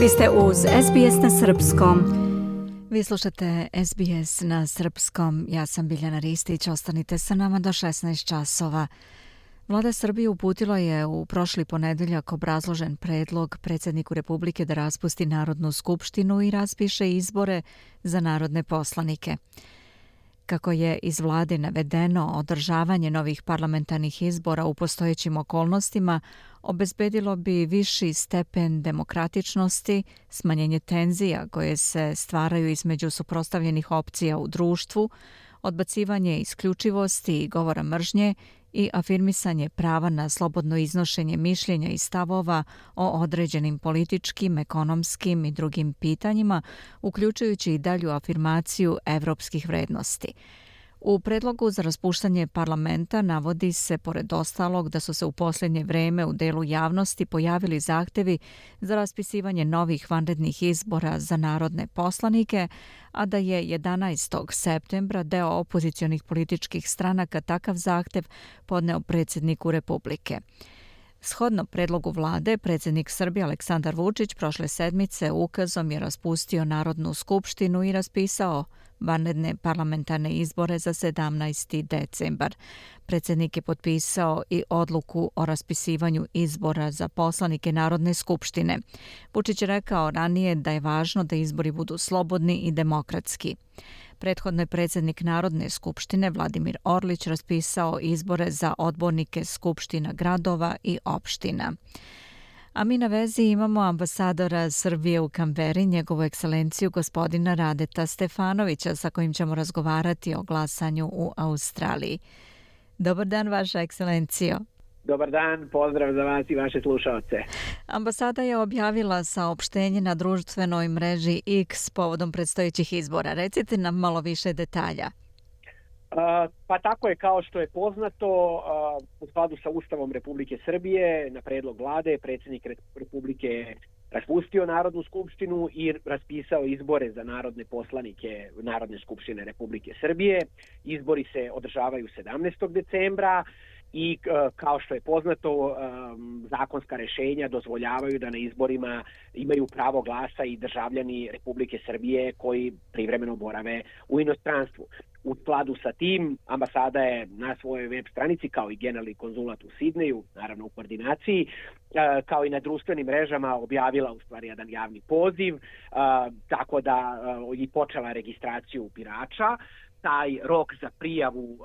Vi ste uz SBS na Srpskom. Vi slušate SBS na Srpskom. Ja sam Biljana Ristić. Ostanite sa nama do 16 časova. Vlada Srbije uputila je u prošli ponedeljak obrazložen predlog predsjedniku Republike da raspusti Narodnu skupštinu i raspiše izbore za narodne poslanike. Kako je iz vlade navedeno, održavanje novih parlamentarnih izbora u postojećim okolnostima obezbedilo bi viši stepen demokratičnosti, smanjenje tenzija koje se stvaraju između suprostavljenih opcija u društvu, odbacivanje isključivosti i govora mržnje i afirmisanje prava na slobodno iznošenje mišljenja i stavova o određenim političkim, ekonomskim i drugim pitanjima, uključujući i dalju afirmaciju evropskih vrednosti. U predlogu za raspuštanje parlamenta navodi se, pored ostalog, da su se u posljednje vreme u delu javnosti pojavili zahtevi za raspisivanje novih vanrednih izbora za narodne poslanike, a da je 11. septembra deo opozicionih političkih stranaka takav zahtev podneo predsjedniku Republike. Shodno predlogu vlade, predsjednik Srbije Aleksandar Vučić prošle sedmice ukazom je raspustio Narodnu skupštinu i raspisao vanredne parlamentarne izbore za 17. decembar. Predsjednik je potpisao i odluku o raspisivanju izbora za poslanike Narodne skupštine. Vučić je rekao ranije da je važno da izbori budu slobodni i demokratski. Prethodno je predsjednik Narodne skupštine Vladimir Orlić raspisao izbore za odbornike skupština gradova i opština. A mi na vezi imamo ambasadora Srbije u Kamberi, njegovu ekscelenciju gospodina Radeta Stefanovića sa kojim ćemo razgovarati o glasanju u Australiji. Dobar dan, vaša ekscelencijo. Dobar dan, pozdrav za vas i vaše slušalce. Ambasada je objavila saopštenje na društvenoj mreži X povodom predstojećih izbora. Recite nam malo više detalja. Pa tako je kao što je poznato u skladu sa Ustavom Republike Srbije na predlog vlade predsjednik Republike raspustio Narodnu skupštinu i raspisao izbore za narodne poslanike Narodne skupštine Republike Srbije. Izbori se održavaju 17. decembra i kao što je poznato zakonska rešenja dozvoljavaju da na izborima imaju pravo glasa i državljani Republike Srbije koji privremeno borave u inostranstvu. U skladu sa tim, ambasada je na svojoj web stranici, kao i generalni konzulat u Sidneju, naravno u koordinaciji, kao i na društvenim mrežama objavila u stvari jedan javni poziv, tako da i počela registraciju birača. Taj rok za prijavu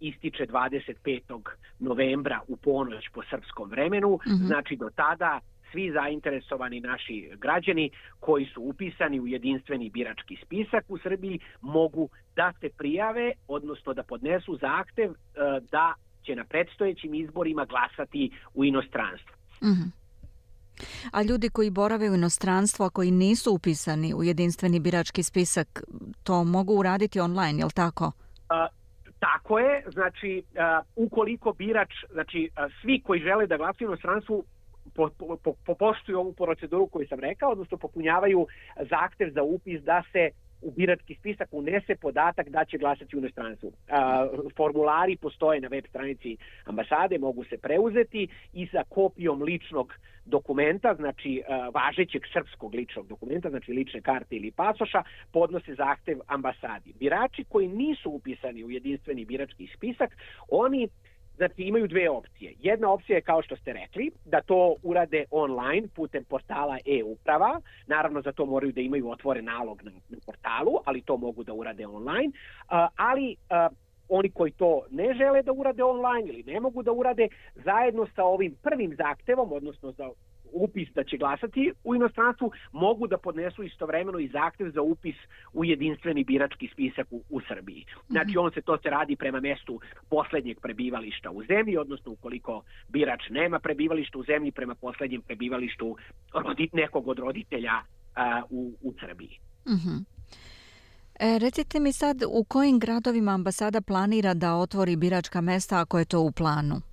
ističe 25. novembra u ponoć po srpskom vremenu, mm -hmm. znači do tada svi zainteresovani naši građani koji su upisani u jedinstveni birački spisak u Srbiji mogu da se prijave, odnosno da podnesu zahtev e, da će na predstojećim izborima glasati u inostranstvu. Mm -hmm. A ljudi koji borave u inostranstvu, a koji nisu upisani u jedinstveni birački spisak, to mogu uraditi online, je li tako? A, tako je, znači, a, ukoliko birač, znači, a, svi koji žele da glasuju u inostranstvu, po, po, po, poštuju ovu proceduru koju sam rekao, odnosno popunjavaju zahtev za upis da se u birački spisak unese podatak da će glasati u inostranstvu. Formulari postoje na web stranici ambasade, mogu se preuzeti i sa kopijom ličnog dokumenta, znači važećeg srpskog ličnog dokumenta, znači lične karte ili pasoša, podnose zahtev ambasadi. Birači koji nisu upisani u jedinstveni birački spisak, oni Znači imaju dve opcije. Jedna opcija je kao što ste rekli, da to urade online putem portala e-uprava. Naravno za to moraju da imaju otvoren nalog na, na portalu, ali to mogu da urade online. Uh, ali uh, oni koji to ne žele da urade online ili ne mogu da urade, zajedno sa ovim prvim zahtevom, odnosno za upis da će glasati u inostranstvu, mogu da podnesu istovremeno i zahtev za upis u jedinstveni birački spisak u, u Srbiji. Znači, on se to se radi prema mestu poslednjeg prebivališta u zemlji, odnosno ukoliko birač nema prebivališta u zemlji, prema poslednjem prebivalištu rodit, nekog od roditelja a, u, u Srbiji. -hmm. E, recite mi sad, u kojim gradovima ambasada planira da otvori biračka mesta ako je to u planu?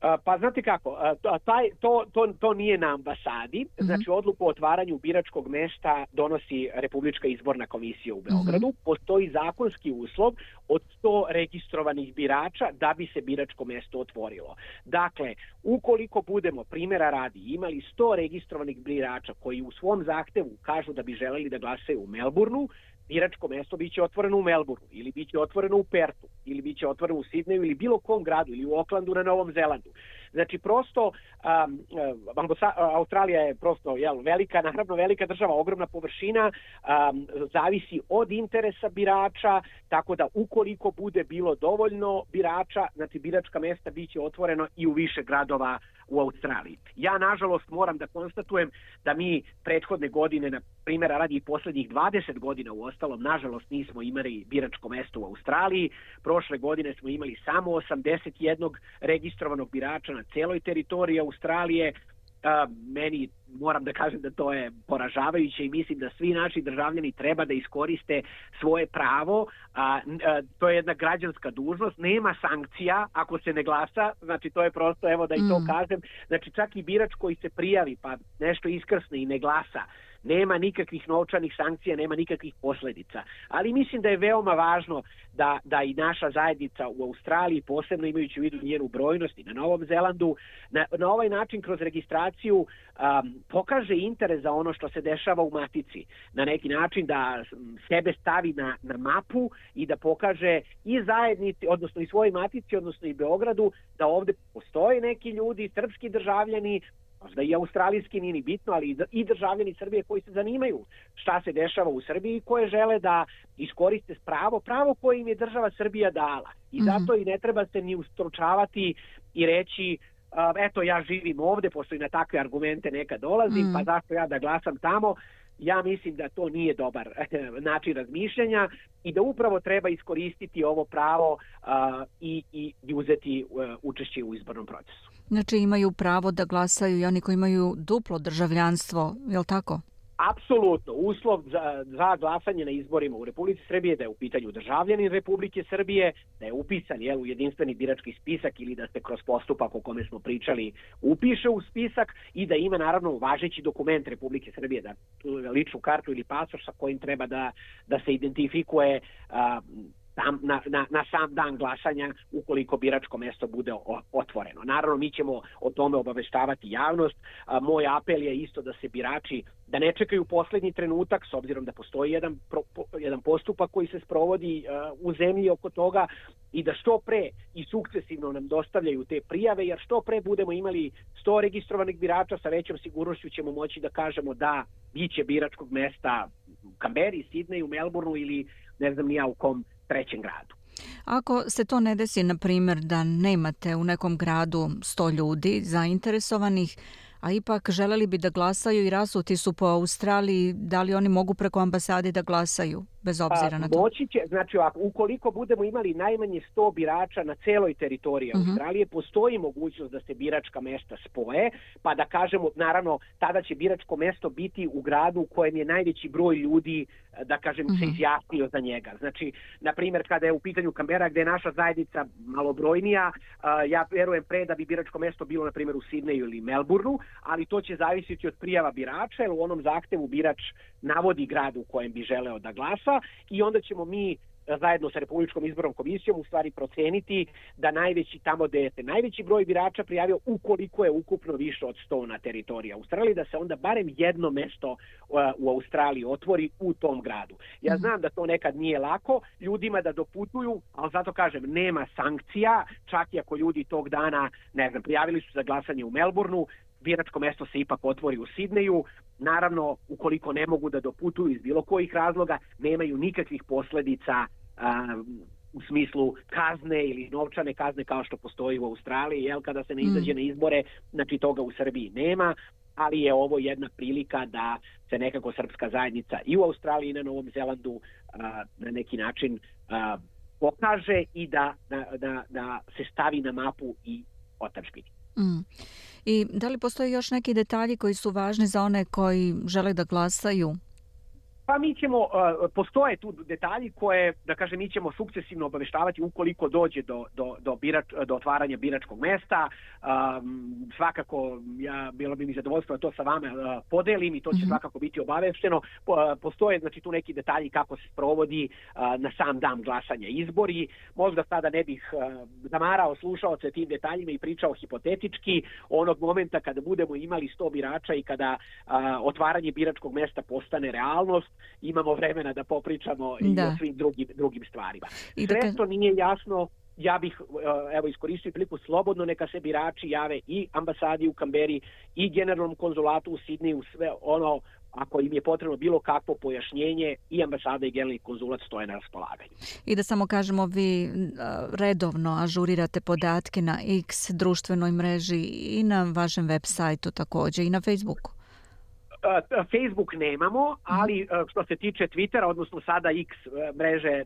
Pa znate kako, taj, to, to, to nije na ambasadi, mm -hmm. znači odluku o otvaranju biračkog mesta donosi Republička izborna komisija u Beogradu. Mm -hmm. Postoji zakonski uslov od 100 registrovanih birača da bi se biračko mesto otvorilo. Dakle, ukoliko budemo primjera radi imali 100 registrovanih birača koji u svom zahtevu kažu da bi želeli da glasaju u Melbourneu, biračko mesto biće otvoreno u Melbourneu ili biće otvoreno u Pertu ili biće otvoreno u Sidneju ili bilo kom gradu ili u Oklandu na Novom Zelandu. Znači prosto um, Australija je prosto jel, velika, naravno velika država, ogromna površina, um, zavisi od interesa birača, tako da ukoliko bude bilo dovoljno birača, znači biračka mesta biće otvoreno i u više gradova u Australiji. Ja, nažalost, moram da konstatujem da mi prethodne godine, na primjera radi i poslednjih 20 godina u ostalom, nažalost, nismo imali biračko mesto u Australiji. Prošle godine smo imali samo 81 registrovanog birača na celoj teritoriji Australije, a, meni moram da kažem da to je poražavajuće i mislim da svi naši državljani treba da iskoriste svoje pravo, a, a, to je jedna građanska dužnost, nema sankcija ako se ne glasa, znači to je prosto, evo da i to mm. kažem, znači čak i birač koji se prijavi pa nešto iskrsne i ne glasa, nema nikakvih novčanih sankcija, nema nikakvih posledica. Ali mislim da je veoma važno da, da i naša zajednica u Australiji, posebno imajući u vidu njenu brojnost i na Novom Zelandu, na, na ovaj način kroz registraciju um, pokaže interes za ono što se dešava u matici. Na neki način da sebe stavi na, na mapu i da pokaže i zajednici, odnosno i svojoj matici, odnosno i Beogradu, da ovde postoje neki ljudi, srpski državljani, možda i australijski, nije ni bitno, ali i državljani Srbije koji se zanimaju šta se dešava u Srbiji i koje žele da iskoriste pravo, pravo koje im je država Srbija dala. I mhm. zato i ne treba se ni ustročavati i reći eto ja živim ovde, pošto i na takve argumente neka dolazim, mm. pa zašto ja da glasam tamo, ja mislim da to nije dobar način razmišljanja i da upravo treba iskoristiti ovo pravo uh, i, i uzeti uh, učešće u izbornom procesu. Znači imaju pravo da glasaju i oni koji imaju duplo državljanstvo, je li tako? Apsolutno. Uslov za, za glasanje na izborima u Republici Srbije da je u pitanju državljanin Republike Srbije, da je upisan jel, u jedinstveni birački spisak ili da se kroz postupak o kome smo pričali upiše u spisak i da ima naravno važeći dokument Republike Srbije, da ličnu kartu ili pasoš sa kojim treba da, da se identifikuje a, tam, na, na, na sam dan glasanja ukoliko biračko mesto bude otvoreno. Naravno, mi ćemo o tome obaveštavati javnost. A, moj apel je isto da se birači da ne čekaju poslednji trenutak s obzirom da postoji jedan, pro, po, jedan postupak koji se sprovodi a, u zemlji oko toga i da što pre i sukcesivno nam dostavljaju te prijave, jer što pre budemo imali 100 registrovanih birača, sa većom sigurnošću ćemo moći da kažemo da biće biračkog mesta u Kamberi, Sidneju, Melbourneu ili ne znam nija u kom trećem gradu. Ako se to ne desi, na primjer, da nemate u nekom gradu 100 ljudi zainteresovanih, a ipak želeli bi da glasaju i rasuti su po Australiji, da li oni mogu preko ambasade da glasaju? Bez obzira na to? Moći će, znači ako, ukoliko budemo imali najmanje 100 birača na celoj teritoriji uh mhm. -huh. Australije, postoji mogućnost da se biračka mesta spoje, pa da kažemo, naravno, tada će biračko mesto biti u gradu u kojem je najveći broj ljudi, da kažem, uh -huh. se mhm. izjasnio za njega. Znači, na primjer, kada je u pitanju Kambera, gde je naša zajednica malobrojnija, ja verujem pre da bi biračko mesto bilo, na primjer, u Sidneju ili Melbourneu, ali to će zavisiti od prijava birača, jer u onom zahtevu birač navodi grad u kojem bi želeo da glasa i onda ćemo mi e, zajedno sa Republičkom izbornom komisijom u stvari proceniti da najveći tamo gde se najveći broj birača prijavio ukoliko je ukupno više od 100 na teritoriji Australije, da se onda barem jedno mesto e, u Australiji otvori u tom gradu. Ja mhm. znam da to nekad nije lako ljudima da doputuju, ali zato kažem, nema sankcija, čak i ako ljudi tog dana, ne znam, prijavili su za glasanje u Melbourneu, biračko mesto se ipak otvori u Sidneju, naravno ukoliko ne mogu da doputuju iz bilo kojih razloga, nemaju nikakvih posledica a, u smislu kazne ili novčane kazne kao što postoji u Australiji, jel, kada se ne mm. izađe mm. na izbore, znači toga u Srbiji nema, ali je ovo jedna prilika da se nekako srpska zajednica i u Australiji i na Novom Zelandu a, na neki način a, pokaže i da, da, da, da se stavi na mapu i otačbini. Mm. I da li postoje još neki detalji koji su važni za one koji žele da glasaju? Pa mi ćemo, uh, postoje tu detalji koje, da kažem, mi ćemo sukcesivno obaveštavati ukoliko dođe do, do, do, birač, do otvaranja biračkog mesta. Um, svakako, ja, bilo bi mi zadovoljstvo da to sa vama uh, podelim i to će -hmm. svakako biti obavešteno. Uh, postoje, znači, tu neki detalji kako se sprovodi na sam dan glasanja izbori. Možda sada ne bih zamarao slušaoce tim detaljima i pričao hipotetički onog momenta kada budemo imali 100 birača i kada otvaranje biračkog mesta postane realnost, imamo vremena da popričamo da. i o svim drugim, drugim stvarima. I da Sve to nije jasno ja bih evo iskoristio priliku slobodno neka se birači jave i ambasadi u Kamberi i generalnom konzulatu u Sidneju sve ono ako im je potrebno bilo kakvo pojašnjenje i ambasada i generalni konzulat stoje na raspolaganju. I da samo kažemo, vi redovno ažurirate podatke na X društvenoj mreži i na vašem web sajtu takođe i na Facebooku. Facebook nemamo, ali mhm. što se tiče Twittera, odnosno sada X mreže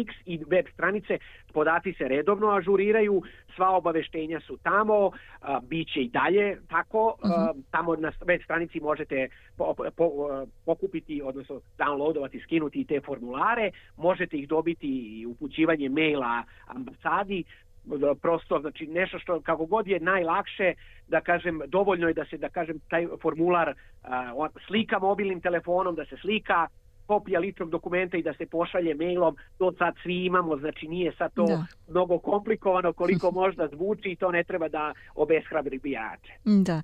X i web stranice, podaci se redovno ažuriraju, sva obaveštenja su tamo, biće i dalje tako, uh mhm. -huh. tamo na web stranici možete po, po, pokupiti, odnosno downloadovati, skinuti te formulare, možete ih dobiti i upućivanje maila ambasadi, prosto znači nešto što kako god je najlakše da kažem dovoljno je da se da kažem taj formular uh, slika mobilnim telefonom da se slika kopija ličnog dokumenta i da se pošalje mailom, to sad svi imamo, znači nije sad to da. mnogo komplikovano koliko možda zvuči i to ne treba da obeshrabri bijače. Da.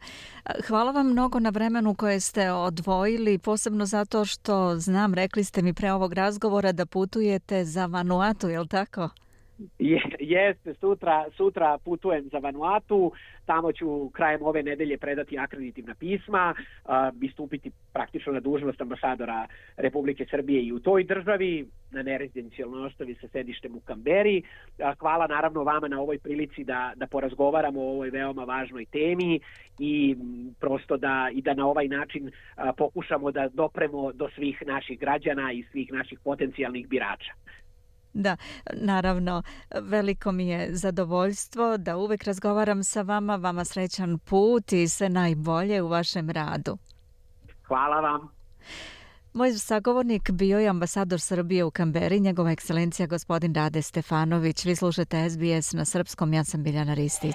Hvala vam mnogo na vremenu koje ste odvojili, posebno zato što znam, rekli ste mi pre ovog razgovora da putujete za Vanuatu, je li tako? Je, jeste, sutra, sutra putujem za Vanuatu, tamo ću krajem ove nedelje predati akreditivna pisma uh, i stupiti praktično na dužnost ambasadora Republike Srbije i u toj državi, na nerezidencijalnoj ostavi sa sedištem u Kamberi. Uh, hvala naravno vama na ovoj prilici da, da porazgovaramo o ovoj veoma važnoj temi i prosto da, i da na ovaj način uh, pokušamo da dopremo do svih naših građana i svih naših potencijalnih birača. Da, naravno, veliko mi je zadovoljstvo da uvek razgovaram sa vama, vama srećan put i sve najbolje u vašem radu. Hvala vam. Moj sagovornik bio je ambasador Srbije u Kamberi, njegova ekscelencija gospodin Rade Stefanović. Vi slušate SBS na srpskom, ja sam Biljana Ristić.